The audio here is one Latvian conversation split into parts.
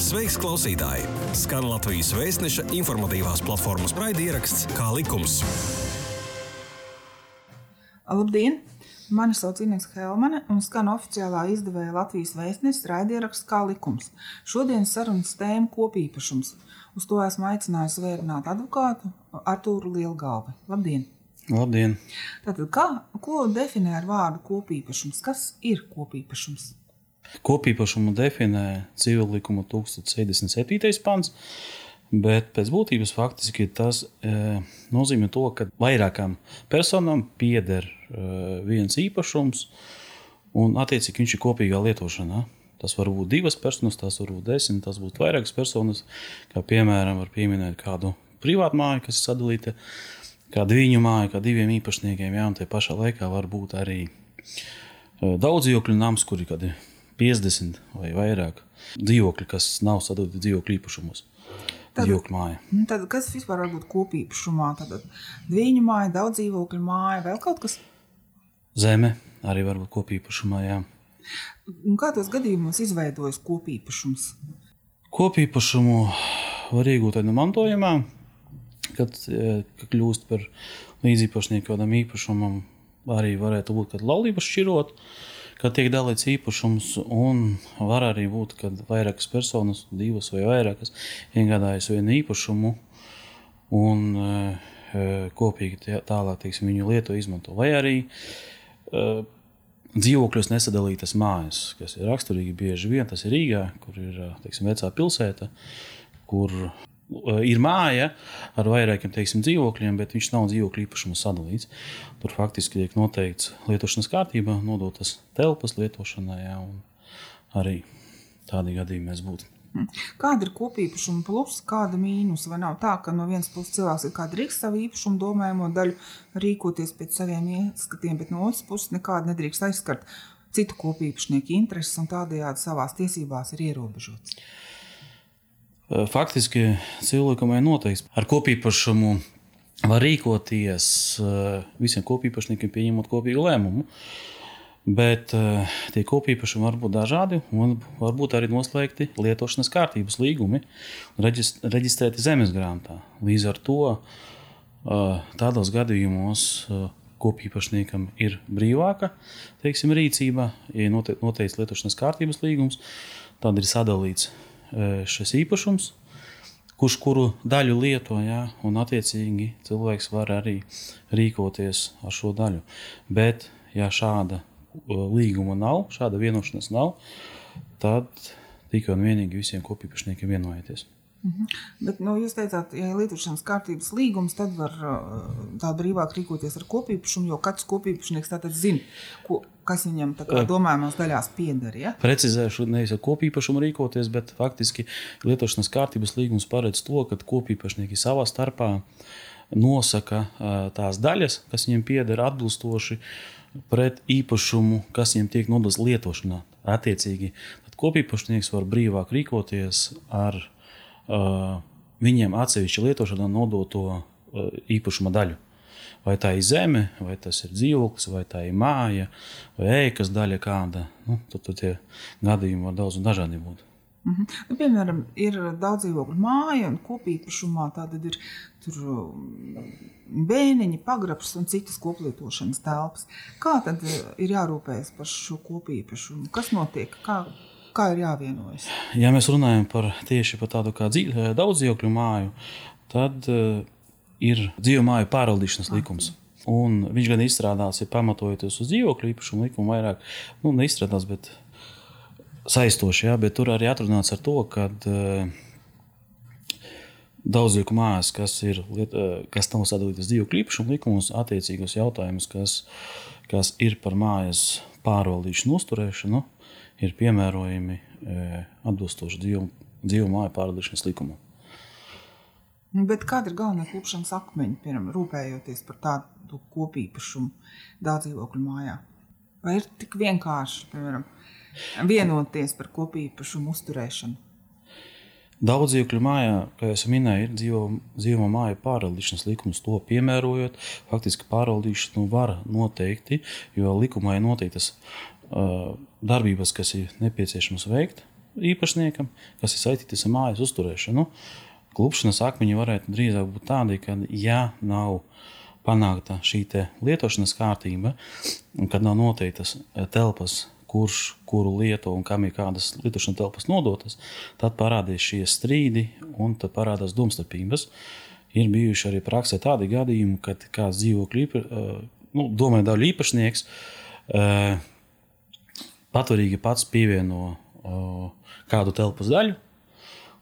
Sveiks, klausītāji! Skan Latvijas vēstneša informatīvās platformas raidieraksts Kā likums. Labdien! Mani sauc Inês Helmane un skan oficiālā izdevēja Latvijas vēstneses raidieraksts Kā likums. Šodienas sarunas tēma - kopīpašums. Uz to esmu aicinājusi vērināt advokātu Artūru Lielgalvi. Labdien! Labdien! Tātad, kā, ko definē ar vārdu kopīpašums? Kas ir kopīpašums? Kopīpašumu definē civil likuma 1077. pants, bet pēc būtības faktiski tas e, nozīmē to, ka vairākām personām pieder e, viens īpašums, un attiecīgi viņš ir kopīgā lietošanā. Tas var būt divas personas, tas var būt desmit, tas var būt vairākas personas. Kā piemēram, var pieminēt kādu privātu māju, kas ir sadalīta, kādu viņu māju, kā diviem īpašniekiem. Jā, un tajā pašā laikā var būt arī e, daudz dzīvokļu nams, kuri ir 50 vai vairāk dzīvokļi, kas nav sadalīti dzīvokļu īpašumos. Tad-. Nu, Tad, kas vispār var būt kopīpašumā? Tad divu māja, daudz dzīvokļu māja, vēl kaut kas. Zeme arī var būt kopīpašumā. Jā. Un kā tos gadījumos izveidojas kopīpašums? Kopīpašumu var iegūt no mantojumā, kad e, kad kļūst par līdzīpašnieku kādam īpašumam. Arī varētu būt, kad laulības šķirot, kad tiek dalīts īpašums, un var arī būt, kad vairākas personas, divas vai vairākas, iegādājas vienu īpašumu un e, e, kopīgi tālāk teiksim, viņu lieto, izmanto. Vai arī e, dzīvokļos nesadalītas mājas, kas ir raksturīgi bieži vien. Tas ir Rīgā, kur ir teiksim, vecā pilsēta, kur uh, ir māja ar vairākiem teiksim, dzīvokļiem, bet viņš nav dzīvokļu īpašumu sadalīts. Tur faktiski tiek noteikts lietošanas kārtībā, nodotas telpas lietošanai, jā, un arī tādi gadījumi mēs būtu. Kāda ir kopīpašuma plus, kāda mīnus? Vai nav tā, ka no vienas puses cilvēks ir kā drīkst savu īpašumu domājumu daļu rīkoties pēc saviem ieskatiem, bet no otras puses nekāda nedrīkst aizskart citu kopīpašnieku intereses un tādējādi savās tiesībās ir ierobežots. Uh, Faktiski cilvēkam ir noteikts, ar kopīpašumu var rīkoties uh, visiem kopīpašniekiem, pieņemot kopīgu lēmumu. Bet uh, tie kopīpašumi var būt dažādi, un varbūt arī noslēgti lietošanas kārtības līgumi reģistrēti zemes grāmatā. Līdz ar to tādos gadījumos kopīpašniekam ir brīvāka teiksim, rīcība, ja noteikts lietošanas kārtības līgums, tad ir sadalīts šis īpašums, kurš kuru daļu lieto, jā, un attiecīgi cilvēks var arī rīkoties ar šo daļu. Bet, ja šāda uh, līguma nav, šāda vienošanās nav, tad tikai un vienīgi visiem kopīpašniekiem vienojaties. Bet, nu, jūs teicāt, ja ir lietošanas kārtības līgums, tad var uh, tā brīvāk rīkoties ar kopīpašumu, jo katrs kopīpašnieks tātad zina, ko, kas viņam domājumās daļās pieder. Ja? Precizēšu, nevis ar kopīpašumu rīkoties, bet faktiski lietošanas kārtības līgums paredz to, ka kopīpašnieki savā starpā nosaka ā, tās daļas, kas viņiem pieder atbilstoši pret īpašumu, kas viņiem tiek nodots lietošanā. Attiecīgi, tad kopīpašnieks var brīvāk rīkoties ar uh, viņiem atsevišķi lietošanā nodoto īpašuma daļu. Vai tā ir zeme, vai tas ir dzīvoklis, vai tā ir māja, vai ēkas daļa kāda. Nu, tad, tad tie gadījumi var daudz un dažādi būt. Mhm. Nu, piemēram, ir daudz dzīvokļu māja un kopīpašumā tātad ir bēniņi, pagrabs un citas koplietošanas telpas. Kā tad ir jārūpējas par šo kopīpašumu? Kas notiek? Kā, kā ir jāvienojas? Ja mēs runājam par tieši par tādu kā dzīv, daudz dzīvokļu māju, tad uh, ir dzīvo māju pārvaldīšanas likums. Un viņš gan izstrādāts, ir pamatojoties uz dzīvokļu īpašumu likumu, vairāk nu, neizstrādāts, bet saistoši. Jā, bet tur arī atrunāts ar to, ka uh, daudz dzīvokļu mājas, kas, ir, eh, kas nav sadalītas dzīvokļu īpašumu likumos, attiecīgos jautājumus, kas, kas ir par mājas pārvaldīšanu, uzturēšanu, ir piemērojami eh, atbilstoši dzīvu, māju pārvaldīšanas likumam. Nu, Bet kāda ir galvenā klupšanas akmeņa, piemēram, rūpējoties par tādu kopīpašumu daudz dzīvokļu mājā? Vai ir tik vienkārši, piemēram, vienoties par kopīpašumu uzturēšanu? Daudz dzīvokļu mājā, kā jau minēju, ir dzīvo, dzīvo māju pārvaldīšanas likums. To piemērojot, faktiski pārvaldīšanu var noteikti, jo likumā ir noteiktas uh, darbības, kas ir nepieciešamas veikt. īpašniekam, kas ir saistītas ar mājas uzturēšanu. Klupšanas akmeņi varētu drīzāk būt tādi, ka, ja nav panākta šī lietošanas kārtība, un kad nav noteiktas telpas, kurš kuru lieto un kam ir kādas lietošanas telpas nodotas, tad parādīs šie strīdi un parādās domstarpības. Ir bijuši arī praksē tādi gadījumi, kad kāds dzīvokļu nu, domāju, daļu īpašnieks patvarīgi pats pievieno kādu telpas daļu.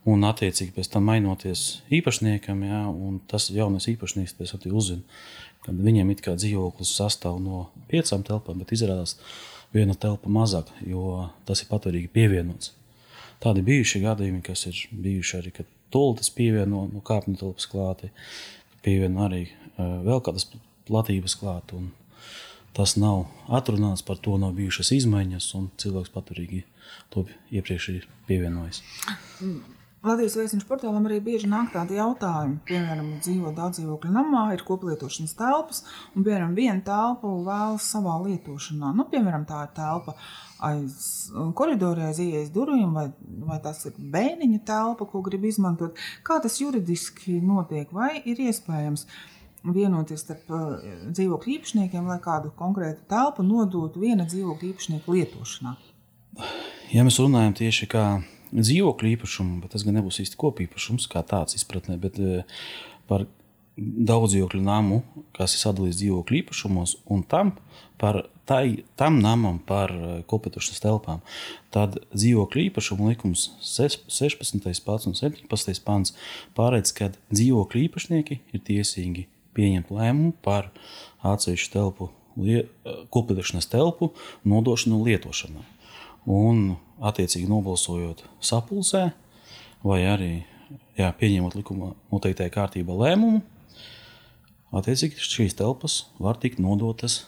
Un, attiecīgi, pēc tam mainoties īpašniekam, jā, un tas jaunais īpašnieks pēc tam uzzina, ka viņiem it kā dzīvoklis sastāv no piecām telpām, bet izrādās viena telpa mazāk, jo tas ir patvarīgi pievienots. Tādi bijuši gadījumi, kas ir bijuši arī, kad toltas pievieno no kāpņu telpas klāti, pievieno arī uh, vēl kādas platības klāt. Tas nav atrunāts, par to nav bijušas izmaiņas, un cilvēks paturīgi to iepriekš ir pievienojis. Latvijas vēstures portālam arī bieži nāk tādi jautājumi. Piemēram, dzīvo daudz dzīvokļu namā, ir koplietošanas telpas, un piemēram, viena telpa vēlas savā lietošanā. Nu, piemēram, tā ir telpa aiz koridorā, aiz ieejas durvīm, vai, vai tas ir bērniņa telpa, ko grib izmantot. Kā tas juridiski notiek, vai ir iespējams? Vienoties starp uh, dzīvokļu īpašniekiem, lai kādu konkrētu telpu nodotu viena dzīvokļa īpašnieka lietošanā. Ja mēs runājam tieši kā dzīvokļu īpašumu, bet tas gan nebūs īsti kopīpašums, kā tāds izpratnē, bet uh, par daudz dzīvokļu namu, kas ir sadalīts dzīvokļu īpašumos, un tam par tai, tam namam par uh, kopietošanas telpām. Tad dzīvokļu īpašumu likums 16. pāns un 17. pāns pārēdz, ka dzīvokļu īpašnieki ir tiesīgi pieņemt lēmumu par atsevišķu telpu, koplietošanas telpu nodošanu lietošanai. Un, attiecīgi, nobalsojot sapulcē, vai arī jā, pieņemot likuma noteiktajā kārtībā lēmumu, attiecīgi šīs telpas var tikt nodotas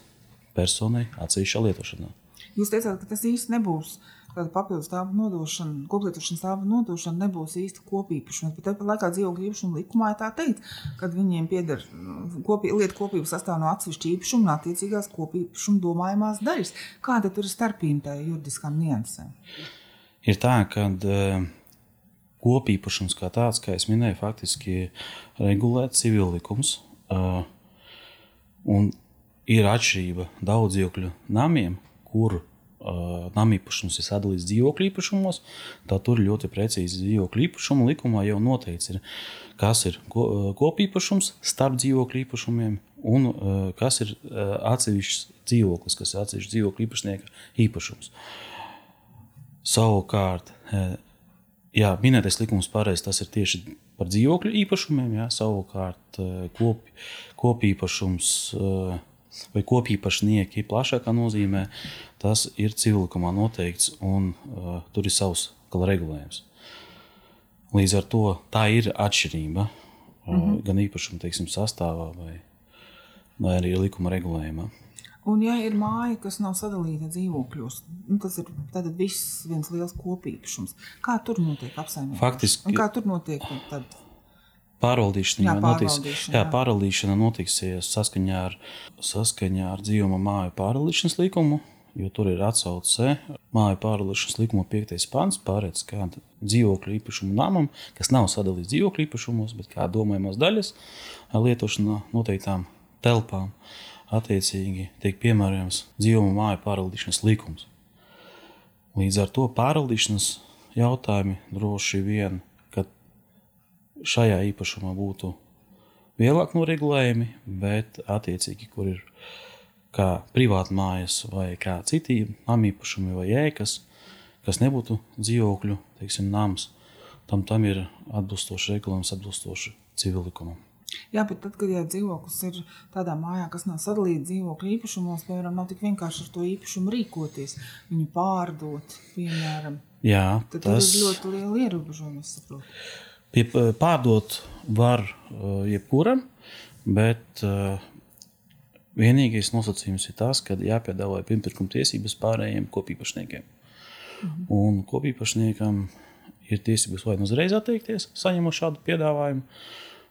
personai atsevišķā lietošanā. Jūs teicāt, ka tas īsti nebūs tāda papildus stāva nodošana, koplietošanas stāva nodošana nebūs īsti kopīpašums. Bet tāpat laikā dzīvokļu īpašuma likumā ir tā teikt, ka viņiem pieder kopī, lietu kopība sastāv no atsevišķa īpašuma un attiecīgās kopīpašuma domājamās daļas. Kāda tur ir starpība tajā juridiskām niansēm? Ir tā, ka uh, kopīpašums kā tāds, kā es minēju, faktiski regulē civillikums. Uh, un ir atšķirība daudz dzīvokļu namiem, kur nama īpašums ir sadalīts dzīvokļu īpašumos, tad tur ļoti precīzi dzīvokļu īpašumu likumā jau noteikts, ir, kas ir kopīpašums starp dzīvokļu īpašumiem un kas ir atsevišķs dzīvoklis, kas ir atsevišķs dzīvokļu īpašnieka īpašums. Savukārt, jā, minētais likums pareizi, tas ir tieši par dzīvokļu īpašumiem, jā, savukārt kop, kopīpašums vai kopīpašnieki plašākā nozīmē, tas ir civilikumā noteikts un uh, tur ir savs regulējums. Līdz ar to tā ir atšķirība mm -hmm. gan īpašuma teiksim, sastāvā vai, vai arī likuma regulējumā. Un, ja ir māja, kas nav sadalīta dzīvokļos, nu, tas ir viss viens liels kopīpašums. Kā tur notiek apsaimniekšana? Faktiski, Un kā tur notiek tad? Pārvaldīšana, jā, notiks, pārvaldīšana, jā. Jā, pārvaldīšana notiksies saskaņā ar, saskaņā ar dzīvuma māju pārvaldīšanas likumu, jo tur ir atsauce māju pārvaldīšanas likuma 5. pants, pārēc kāda dzīvokļu īpašumu namam, kas nav sadalīts dzīvokļu īpašumos, bet kā domājamās daļas lietošanā noteiktām telpām, attiecīgi tiek piemērojams dzīvuma māju pārvaldīšanas likums. Līdz ar to pārvaldīšanas jautājumi droši vien šajā īpašumā būtu vieglāk noregulējami, bet attiecīgi, kur ir kā privāta mājas vai kā citi namīpašumi vai ēkas, kas nebūtu dzīvokļu, teiksim, nams, tam, tam ir atbilstoši regulējums, atbilstoši civilikumam. Jā, bet tad, kad ja dzīvoklis ir tādā mājā, kas nav sadalīts dzīvokļu īpašumos, piemēram, nav tik vienkārši ar to īpašumu rīkoties, viņu pārdot, piemēram. Jā, tad tas ir ļoti liela ierobežojuma, es saprotu. Pie, pārdot var uh, jebkuram, bet uh, vienīgais nosacījums ir tas, ka jāpiedāvā pirmpirkuma tiesības pārējiem kopīpašniekiem. Mhm. Un kopīpašniekam ir tiesības vai nu uzreiz atteikties, saņemot šādu piedāvājumu,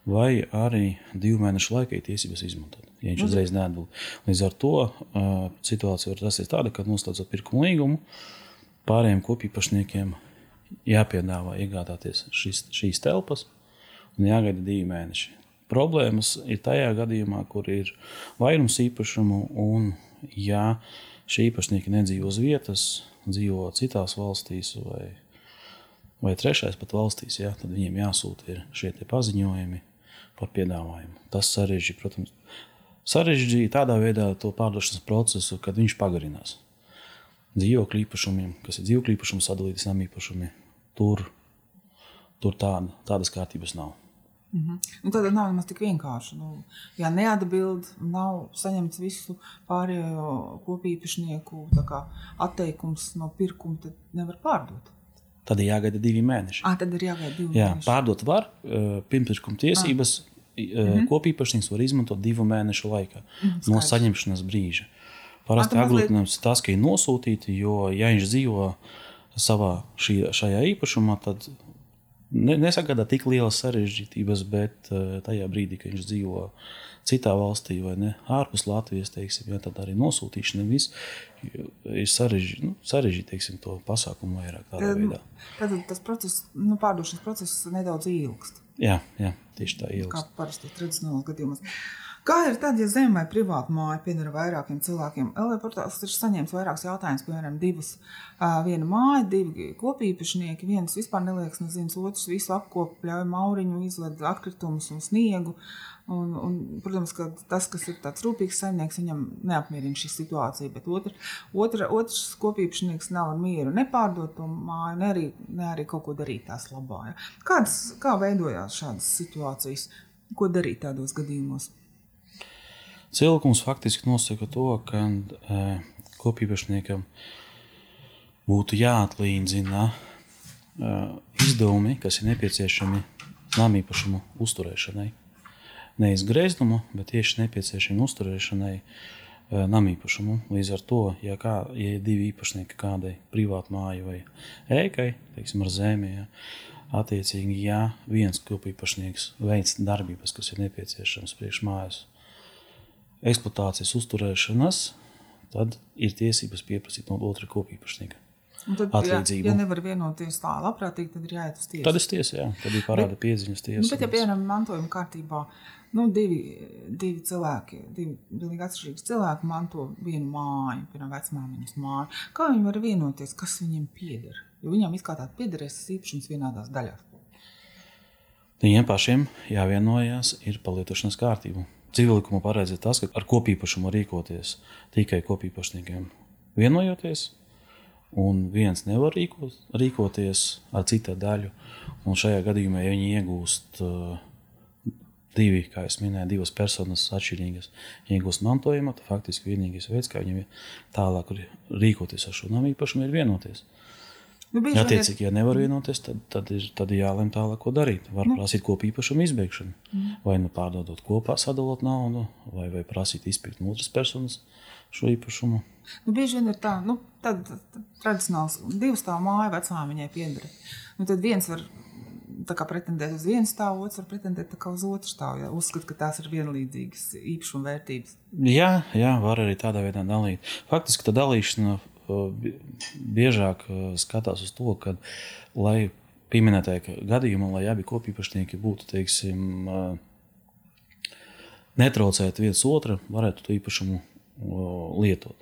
vai arī divu mēnešu laikā ir tiesības izmantot. Ja viņš uzreiz neatbild. Līdz ar to uh, situācija var rasties tāda, ka noslēdzot pirkuma līgumu, pārējiem kopīpašniekiem jāpiedāvā iegādāties šis, šīs telpas un jāgaida divi mēneši. Problēmas ir tajā gadījumā, kur ir vairums īpašumu, un ja šie īpašnieki nedzīvo uz vietas, dzīvo citās valstīs vai, vai trešais pat valstīs, jā, tad viņiem jāsūta šie paziņojumi par piedāvājumu. Tas sarežģīja, protams, sarežģīja tādā veidā to pārdošanas procesu, kad viņš pagarinās. Dzīvokļu īpašumiem, kas ir dzīvokļu īpašumi, sadalītas nama īpašumi, tur, tur tāda, tādas kārtības nav. Mm -hmm. nu, tad nav nemaz tik vienkārši. Nu, ja neatbild, nav saņemts visu pārējo kopīpašnieku atteikums no pirkuma, tad nevar pārdot. Tad ir jāgaida divi mēneši. À, tad ir jāgaida divi Jā, mēneši. pārdot var, pirmspirkuma tiesības. Mm -hmm. Kopīpašnieks var izmantot divu mēnešu laikā mm -hmm, no saņemšanas brīža. Parasti apgrūtinājums tas, ka ir nosūtīti, jo, ja viņš dzīvo savā šī, šajā īpašumā, tad ne, nesagādā tik lielas sarežģītības, bet uh, tajā brīdī, kad viņš dzīvo citā valstī vai ne, ārpus Latvijas, teiksim, ja, tad arī nosūtīšana viss ir sarežģīta, nu, sarežģīt, to pasākumu vairāk tad. Tad tas process, nu, pārdošanas process nedaudz ilgst. Jā, jā, tieši tā ilgst. Kā parasti tradicionālos gadījumos. Kā ir tad, ja zeme vai privāta māja pieder vairākiem cilvēkiem? LV portāls ir saņēmis vairākus jautājumus, piemēram, divas, viena māja, divi kopīpašnieki, viens vispār neliekas nezīmes, otrs visu apkop, ļauj mauriņu, izled atkritumus un sniegu. Un, un, protams, ka tas, kas ir tāds rūpīgs saimnieks, viņam neapmierina šī situācija, bet otra, otra, otrs kopīpašnieks nav mieru nepārdot to māju, ne arī, ne arī kaut ko darīt tās labā. Ja. Kādas, kā veidojās šādas situācijas? Ko darīt tādos gadījumos? Cilvēkums faktiski nosaka to, ka e, kopīpašniekam būtu jāatlīdzina e, izdevumi, kas ir nepieciešami namīpašumu uzturēšanai. Nevis grēzdumu, bet tieši nepieciešami uzturēšanai e, namīpašumu. Līdz ar to, ja, kā, ja ir divi īpašnieki kādai privātai mājai vai ēkai, teiksim, ar zemi, ja, attiecīgi, ja viens kopīpašnieks veic darbības, kas ir nepieciešams priekš mājas eksploatācijas uzturēšanas, tad ir tiesības pieprasīt no otra kopīpašnieka. Tad, atlīdzību. Ja, ja nevar vienoties tā labprātīgi, tad ir jāiet uz tiesu. Tad ir tiesa, jā. Tad ir parāda bet, pieziņas tiesa. Nu, bet, ja piemēram, mantojuma kārtībā nu, divi, divi cilvēki, divi pilnīgi atšķirīgi cilvēki manto vienu māju, piemēram, vecmāmiņas māju, kā viņi var vienoties, kas viņiem pieder? Jo viņam it kā tāda piederēs īpašums vienādās daļās. Viņiem pašiem jāvienojās ir palietošanas kārtību. Civilikumu paredz tas, ka ar kopīpašumu rīkoties tikai kopīpašniekiem vienojoties, un viens nevar rīkot, rīkoties ar citu daļu. Un šajā gadījumā, ja viņi iegūst uh, divi, kā jau minēju, divas personas atšķirīgas, iegūst mantojumu, tad faktiski vienīgais veids, kā viņiem tālāk rīkoties ar šo namu īpašumu, ir vienoties. Nu, ja, attiecīgi, ja nevar vienoties, tad, tad ir tad jālemj tālāk, ko darīt. Var nu. prasīt kopīpašumu izbeigšanu. Mm. Vai nu pārdodot kopā, sadalot naudu, vai, vai prasīt izpirkt no otras personas šo īpašumu. Nu, bieži vien ir tā, nu, tad tradicionāls divas stāvu māja vecumā viņai pieder. Nu, tad viens var pretendēt uz vienu stāvu, otrs var pretendēt uz otru stāvu. Ja uzskata, ka tās ir vienlīdzīgas īpašuma vērtības. Jā, jā, var arī tādā veidā dalīt. Faktiski tā dalīšana biežāk skatās uz to, ka, lai pieminētajā gadījumā, lai abi kopīpašnieki būtu, teiksim, netraucēt viens otru, varētu to īpašumu lietot.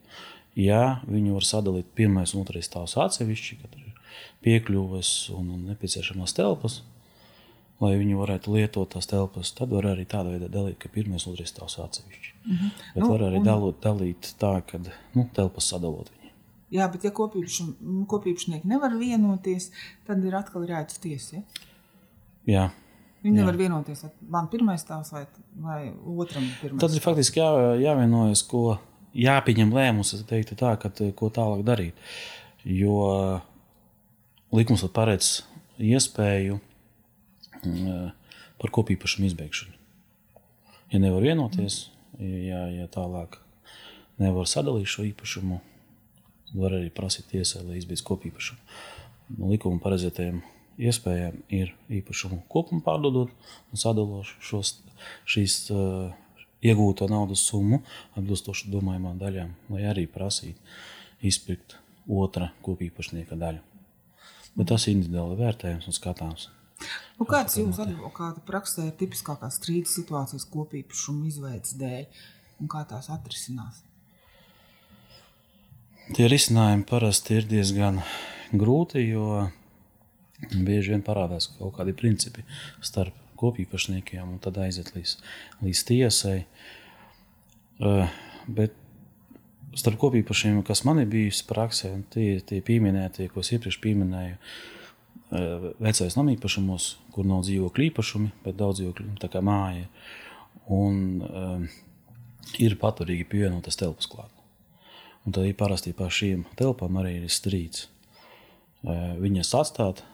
Ja viņu var sadalīt pirmais un otrais stāvs atsevišķi, kad ir piekļuves un nepieciešamās telpas, lai viņi varētu lietot tās telpas, tad var arī tādā veidā dalīt, ka pirmais un otrais stāvs atsevišķi. Mm -hmm. Bet nu, var arī un... dalot, dalīt tā, ka nu, telpas sadalot. Jā, bet ja kopīpašnieki nevar vienoties, tad ir atkal uz tiesu. Ja? Jā. Viņi jā. nevar vienoties, vai man pirmais stāvs vai, vai otram pirmais. Tad ir faktiski jā, jāvienojas, ko jāpieņem lēmums, teiktu tā, ka, ko tālāk darīt. Jo likums paredz iespēju mm, par kopīpašumu izbeigšanu. Ja nevar vienoties, ja, ja tālāk nevar sadalīt šo īpašumu, var arī prasīt tiesai, lai izbeidz kopīpašumu. No likuma paredzētajiem iespējām ir īpašumu kopumu pārdodot un sadalot šos, šīs uh, iegūto naudas summu atbilstoši domājumām daļām, lai arī prasītu izpirkt otra kopīpašnieka daļu. Bet tas ir individuāli vērtējums un skatāms. Nu, kāds jums advokāta praksē ir tipiskākās strīdus situācijas kopīpašuma izveidas dēļ un kā tās atrisinās? Tie risinājumi parasti ir diezgan grūti, jo bieži vien parādās kaut kādi principi starp kopīpašniekiem, un tad aiziet līdz, līdz tiesai. Uh, bet starp kopīpašiem, kas man ir bijis praksē, tie, tie pieminētie, ko es iepriekš pieminēju, uh, vecais namīpašumos, kur nav dzīvokļu īpašumi, bet daudz dzīvokļu, tā kā māja. Un uh, ir paturīgi pievienotas telpas klāt. Un tad parasti par šīm telpām arī ir strīds. Viņas atstāt,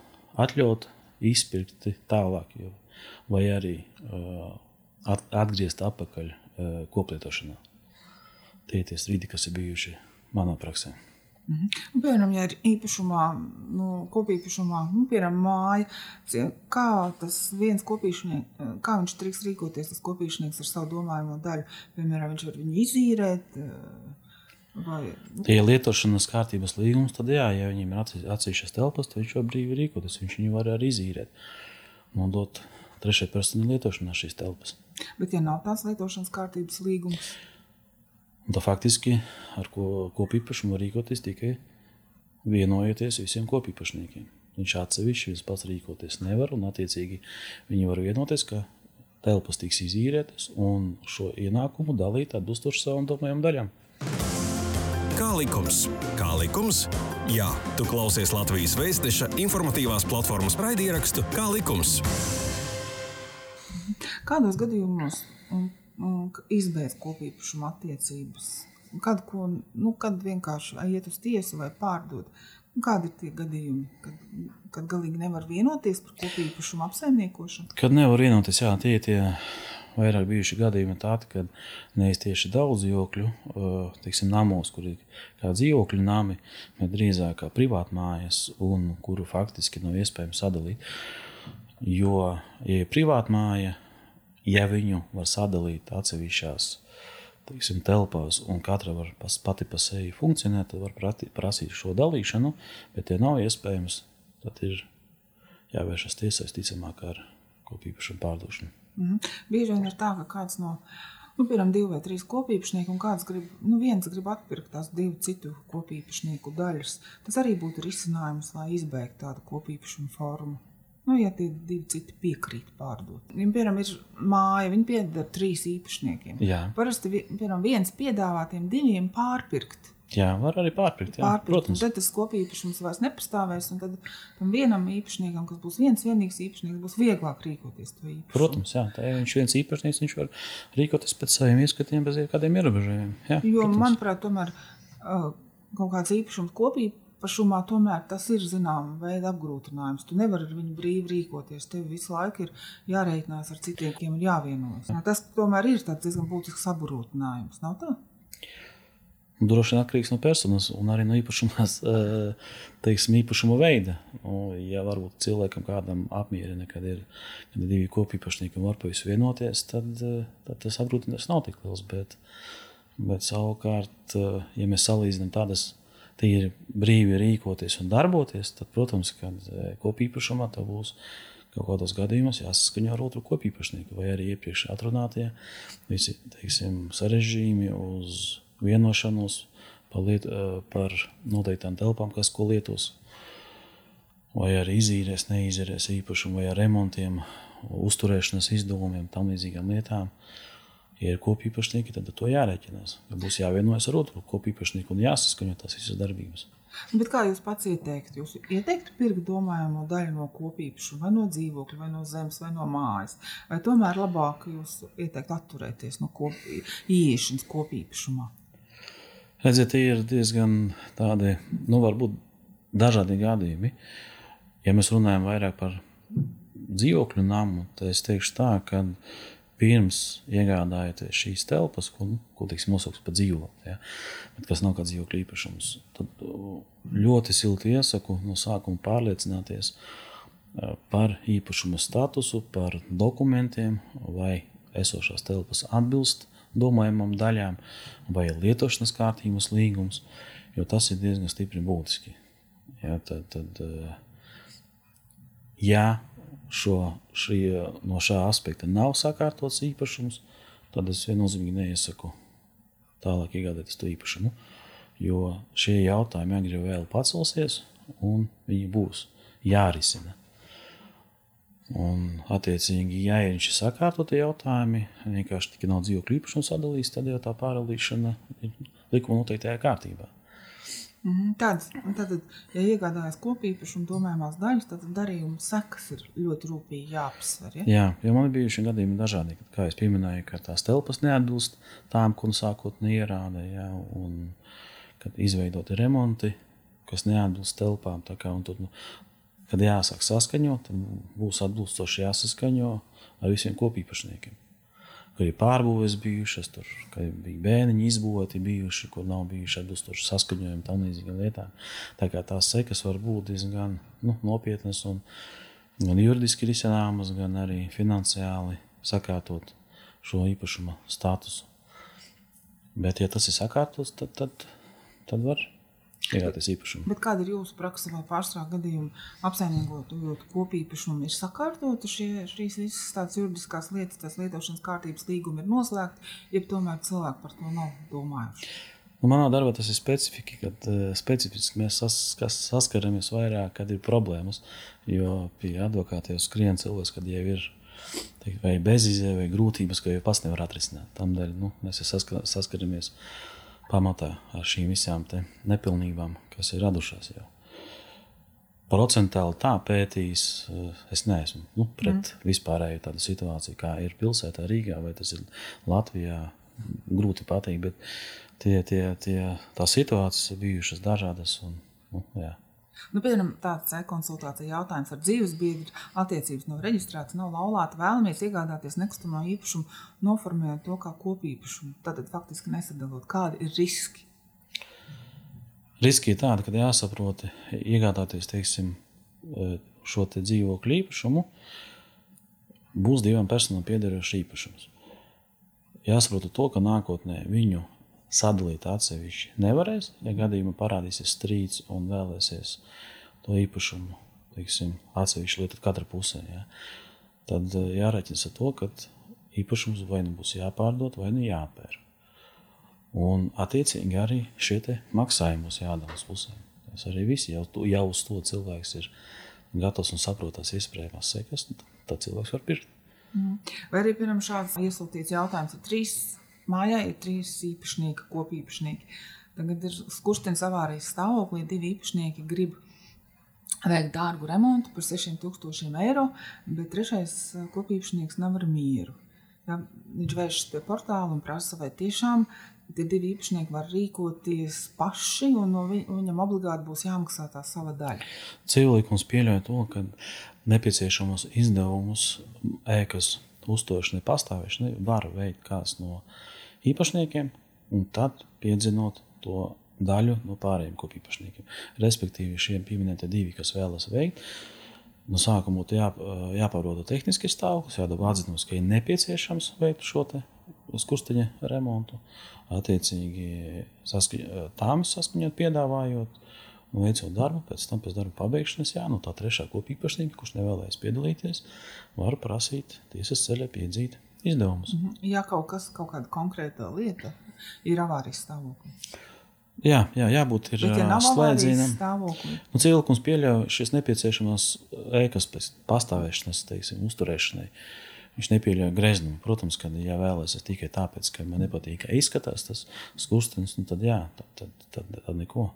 atļaut, izpirkt tālāk, vai arī atgriezt atpakaļ koplietošanā. Tie ir tie strīdi, kas ir bijuši manā praksē. Mhm. Un, piemēram, ja ir īpašumā, nu, kopīpašumā, nu, piemēram, māja, kā tas viens kopīšnieks, kā viņš drīkst rīkoties, tas kopīšnieks ar savu domājumu daļu, piemēram, viņš var viņu izīrēt, Vai. Ja lietošanas kārtības līgums, tad jā, ja viņam ir atsevišķas telpas, tad viņš var brīvi rīkoties. Viņš viņu var arī izīrēt, nodot trešai personai lietošanā šīs telpas. Bet, ja nav tāds lietošanas kārtības līgums, tad faktiski ar ko kopīpašumu rīkoties tikai vienojoties visiem kopīpašniekiem. Viņš atsevišķi viens pats rīkoties nevar, un attiecīgi viņi var vienoties, ka telpas tiks izīrētas un šo ienākumu dalīt atbilstoši savam domājumam daļām. Kā likums? Kā likums? Jā, tu klausies Latvijas Vēstneša informatīvās platformas raidierakstu Kā likums? Kādos gadījumos izbeidz kopīpašuma attiecības? Kad, ko, nu, kad vienkārši iet uz tiesu vai pārdot? Kādi ir tie gadījumi, kad, kad galīgi nevar vienoties par kopīpašumu apsaimniekošanu? Kad nevar vienoties, jā, tie ir tie vairāk bijuši gadījumi tādi, kad nevis tieši daudz dzīvokļu, teiksim, namos, kur ir kā dzīvokļu nami, bet drīzāk kā privātmājas, un kuru faktiski nav iespējams sadalīt. Jo, ja ir privātmāja, ja viņu var sadalīt atsevišķās teiksim, telpās, un katra var pas, pati pa sevi funkcionēt, tad var prati, prasīt šo dalīšanu, bet, ja nav iespējams, tad ir jāvēršas tiesās ticamāk ar kopīpašumu pārdošanu. Mhm. Bieži vien ir tā, ka kāds no nu, piemēram, divi vai trīs kopīpašnieki, un kāds grib, nu, viens grib atpirkt tās divu citu kopīpašnieku daļas. Tas arī būtu risinājums, lai izbeigtu tādu kopīpašumu formu. Nu, ja tie divi citi piekrīt pārdot. Viņam, piemēram, ir māja, viņi pieder trīs īpašniekiem. Jā. Parasti, piemēram, viens piedāvā tiem diviem pārpirkt. Jā, var arī pārpirkt. Jā, pārpirkt protams. Tad tas kopīpašums vairs nepastāvēs. Tad tam vienam īpašniekam, kas būs viens vienīgs īpašnieks, būs vieglāk rīkoties. Protams, jā, tā ir viņš viens īpašnieks, viņš var rīkoties pēc saviem ieskatiem bez kādiem ierobežojumiem. Jā, jo, protams. manuprāt, tomēr kaut kāds īpašums kopīpašumā tomēr tas ir zināma veida apgrūtinājums. Tu nevari ar viņu brīvi rīkoties. Tev visu laiku ir jārēķinās ar citiem, ir jāvienojas. Tas tomēr ir diezgan būtisks apgrūtinājums. Nav tā? Droši vien atkarīgs no personas un arī no īpašuma, teiksim, īpašuma veida. Nu, ja varbūt cilvēkam kādam apmierina, kad ir, kad divi kopīpašnieki un var pa visu vienoties, tad, tad tas apgrūtinājums nav tik liels. Bet, bet savukārt, ja mēs salīdzinām tādas tīri brīvi rīkoties un darboties, tad, protams, kad kopīpašumā tā būs kaut kādos gadījumos jāsaskaņo ar otru kopīpašnieku vai arī iepriekš atrunātie visi, teiksim, sarežģījumi uz vienošanos par, liet, eh, par noteiktām telpām, kas ko lietos. Vai arī izīrēs, neizīrēs īpašumu, vai ar remontiem, uzturēšanas izdevumiem, tam līdzīgām lietām. Ja ir kopīpašnieki, tad ar to jārēķinās. Ja būs jāvienojas ar otru kopīpašnieku un jāsaskaņo tās visas darbības. Bet kā jūs pats ieteiktu? Jūs ieteiktu pirkt domājamo daļu no kopīpašuma, vai no dzīvokļa, vai no zemes, vai no mājas? Vai tomēr labāk jūs ieteiktu atturēties no kopī, ieiešanas kopīpašumā? Redziet, tie ir diezgan tādi, nu, varbūt dažādi gadījumi. Ja mēs runājam vairāk par dzīvokļu namu, tad es teikšu tā, ka pirms iegādājoties šīs telpas, ko, nu, ko teiksim, nosauks par dzīvokli, ja, bet kas nav kā dzīvokļu īpašums, tad ļoti silti iesaku no sākuma pārliecināties par īpašuma statusu, par dokumentiem, vai esošās telpas atbilst domājumam daļām, vai lietošanas kārtības līgums, jo tas ir diezgan stipri būtiski. Ja, tad, tad, ja šo, šī, no šā aspekta nav sakārtots īpašums, tad es viennozīmīgi neiesaku tālāk iegādāties to īpašumu. Jo šie jautājumi agrāk vai vēl pacelsies, un viņi būs jārisina. Un, attiecīgi, ja ir sakārtoti jautājumi, vienkārši tikai nav dzīvokļu īpašumu sadalījis, tad jau tā pārdalīšana ir likuma noteiktajā kārtībā. Mhm, Tāds, tad, ja iegādājas kopīpašumu domājumās daļas, tad darījuma sekas ir ļoti rūpīgi jāapsver. Ja? Jā, jo man ir bijuši gadījumi dažādi, kā jau minēju, ka tās telpas neatbilst tām, ko sākotnēji ierāda, ja, un kad izveidoti remonti, kas neatbilst telpām. Kā, tad, nu, kad jāsāk saskaņot, būs atbilstoši jāsaskaņo ar visiem kopīpašniekiem kur ir pārbūves bijušas, tur bija bērniņi izbūvēti, bijuši, kur nav bijuši atbilstoši saskaņojumi tam līdzīgām lietām. Tā kā tās sekas var būt diezgan nu, nopietnas un gan juridiski risināmas, gan arī finansiāli sakārtot šo īpašuma statusu. Bet, ja tas ir sakārtots, tad, tad, tad var iegādāties īpašumu. Bet kāda ir jūsu praksa vai pārstrāde gadījuma apsaimniekotu kopīpašumu? Ir sakārtota šie, šīs visas tādas juridiskās lietas, tās lietošanas kārtības līgumi ir noslēgti, ja tomēr cilvēki par to nav domājuši. Nu, manā darbā tas ir specifika, kad uh, specifiski mēs sas, saskaramies vairāk, kad ir problēmas. Jo pie advokāta jau skrien cilvēks, kad jau ir teikt, vai bezizēja, vai grūtības, ko jau pats nevar atrisināt. Tādēļ nu, mēs saskar, saskaramies pamatā ar šīm visām nepilnībām, kas ir radušās jau. Procentuāli tā pētījis, eh, es neesmu nu, pret mm. vispārēju tādu situāciju, kā ir pilsētā Rīgā vai tas ir Latvijā. Grūti pateikt, bet tie, tie, tie, tās situācijas ir bijušas dažādas. Un, nu, jā. Nu, piemēram, tāds e-konsultācija jautājums ar dzīves biedru attiecības nav reģistrētas, nav laulāta. Vēlamies iegādāties nekustamo īpašumu, noformējot to kā kopīpašumu. Tad faktiski nesadalot, kādi ir riski. Riski ir tādi, ka jāsaprot, iegādāties teiksim, e, šo te dzīvokļu īpašumu, būs divām personām piederošs īpašums. Jāsaprot to, ka nākotnē viņu sadalīt atsevišķi nevarēs. Ja gadījumā parādīsies strīds un vēlēsies to īpašumu, teiksim, atsevišķi lietot katra pusē, ja, tad eh, jārēķina ar to, ka īpašums vai nu būs jāpārdod, vai nu jāpērk. Un, attiecīgi, arī šie maksājumi būs jādala uz pusēm. Tas arī viss jau, jau uz to cilvēks ir gatavs un saprot tās iespējamās sekas, tad cilvēks var pirkt. Mm. Vai arī, piemēram, šāds iesūtīts jautājums ir trīs Mājā ir trīs īpašnieki, kopīpašnieki. Tagad ir skurstenis avārijas stāvoklī, divi īpašnieki grib veikt dārgu remontu par 6000 eiro, bet trešais eh, kopīpašnieks nav ar mieru. Ja, viņš vēršas pie portāla un prasa, vai tiešām tie divi īpašnieki var rīkoties paši, un no vi, viņam obligāti būs jāmaksā tā sava daļa. Civilīkums pieļauj to, ka nepieciešamos izdevumus ēkas uzturēšanai, pastāvēšanai var veikt kāds no īpašniekiem, un tad piedzinot to daļu no pārējiem kopīpašniekiem. Respektīvi, šie pieminētie divi, kas vēlas veikt, no sākuma būtu jā, jāpārvalda tehniskais stāvoklis, jādod atzinums, ka ir nepieciešams veikt šo skursteņa remontu. Attiecīgi, saskaņ, tām saskaņot, piedāvājot, un veicot darbu, pēc tam pēc darba pabeigšanas, jā, no tā trešā kopīpašnieka, kurš nevēlēs piedalīties, var prasīt tiesas ceļā piedzīt izdevumus. -hmm. Ja kaut kas, kaut kāda konkrēta lieta ir avārijas stāvoklī. Jā, jā, jābūt ir ja slēdzienam. Nu, Cilvēkums pieļauj šīs nepieciešamās ēkas pēc pastāvēšanas, teiksim, uzturēšanai. Viņš nepieļauj greznumu. Protams, ka, ja vēlaties tikai tāpēc, ka man nepatīk, kā izskatās tas skurstenis, nu tad jā, tad, tad, tad, tad neko.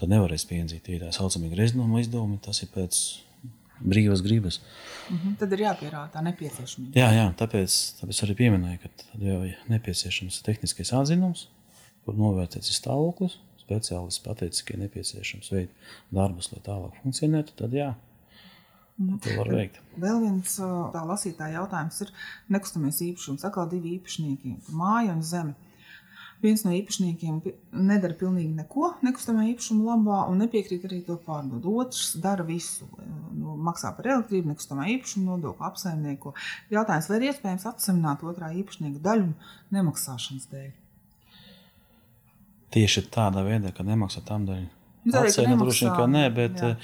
Tad nevarēs piedzīt. Tie tā saucamie greznuma izdevumi, tas ir pēc brīvas gribas. Mm -hmm. Tad ir jāpierāda tā nepieciešamība. Jā, jā tāpēc, tāpēc arī pieminēju, ka jau ir nepieciešams tehniskais atzinums, kur novērtēts stāvoklis. Speciālists pateica, ka ir nepieciešams veikt darbus, lai tālāk funkcionētu. Tad jā, Mm. To var veikt. Vēl viens tā lasītāja jautājums ir nekustamies īpašums. Atkal divi īpašnieki - māja un zeme viens no īpašniekiem nedara pilnīgi neko nekustamā īpašuma labā un nepiekrīt arī to pārdot. Otrs dara visu, nu, maksā par elektrību, nekustamā īpašuma nodokli, apsaimnieko. Jautājums, vai ir iespējams atsemināt otrā īpašnieka daļu nemaksāšanas dēļ? Tieši tādā veidā, ka nemaksā tam dēļ. Nu, Atcēna droši vien, ka nē, bet jā.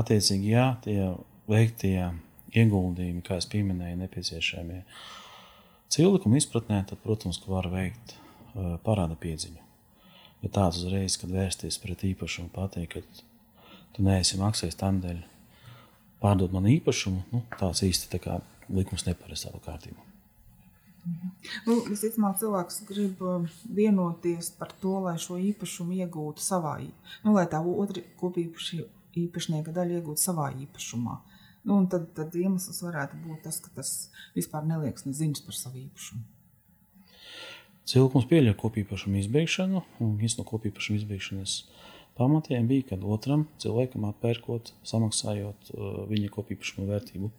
attiecīgi jā, tie veiktie ieguldījumi, kā jau minēju, nepieciešamie cilvēkam izpratnē, tad, protams, var veikt parāda piedziņu. Bet tāds uzreiz, kad vērsties pret īpašumu, pateikt, ka tu neesi maksājis tam dēļ, pārdot man īpašumu, nu, tāds īsti tā kā likums neparedz tādu kārtību. Nu, visticamāk, cilvēks grib vienoties par to, lai šo īpašumu iegūtu savā, nu, lai tā otra kopīpaši īpašnieka daļa iegūtu savā īpašumā. Nu, tad, tad iemesls varētu būt tas, ka tas vispār neliekas neziņas par savu īpašumu. Cilvēks pieļauj kopīpašumu izbeigšanu, un viens no kopīpašuma izbeigšanas pamatiem bija, kad otram cilvēkam atpērkot, samaksājot uh, viņa kopīpašuma vērtību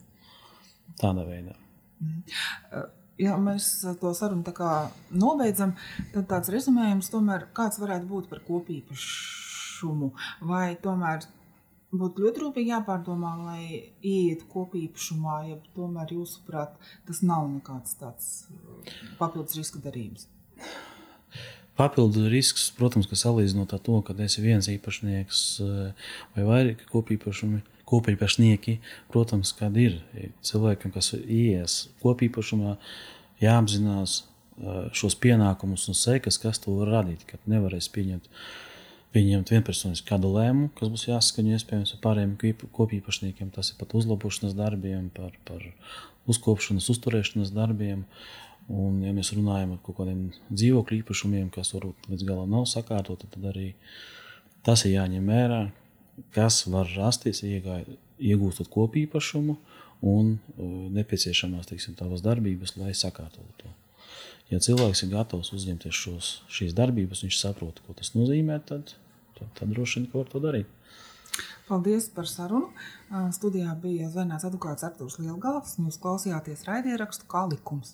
tādā veidā. Mm. Uh, ja mēs to sarunu nobeidzam, tad tāds rezumējums tomēr kāds varētu būt par kopīpašumu. Vai tomēr būtu ļoti rūpīgi jāpārdomā, lai ietu kopīpašumā, ja tomēr jūsuprāt tas nav nekāds tāds uh, papildus riska darījums? Papildu risks, protams, ka salīdzinot ar to, ka esi viens īpašnieks uh, vai vairāki kopīpašumi, kopīpašnieki, protams, kad ir cilvēkam, kas ies kopīpašumā, jāapzinās šos pienākumus un sekas, kas to var radīt, kad nevarēs pieņemt, pieņemt vienpersoniski kādu lēmumu, kas būs jāsaskaņo iespējams ar pārējiem kopīpašniekiem, tas ir pat uzlabošanas darbiem, par, par uzkopšanas, uzturēšanas darbiem. Un, ja mēs runājam par kaut kādiem dzīvokļu īpašumiem, kas varbūt līdz galam nav sakārtoti, tad arī tas ir jāņem vērā, kas var rasties, iegūstot kopīpašumu un nepieciešamās teiksim, tavas darbības, lai sakārtotu to. Ja cilvēks ir gatavs uzņemties šos, šīs darbības, viņš saprot, ko tas nozīmē, tad, tad, tad droši vien var to darīt. Paldies par sarunu. Studijā bija Zvaigznes advokāts Artūrs Lielgāls. Jūs klausījāties raidierakstu kā likums.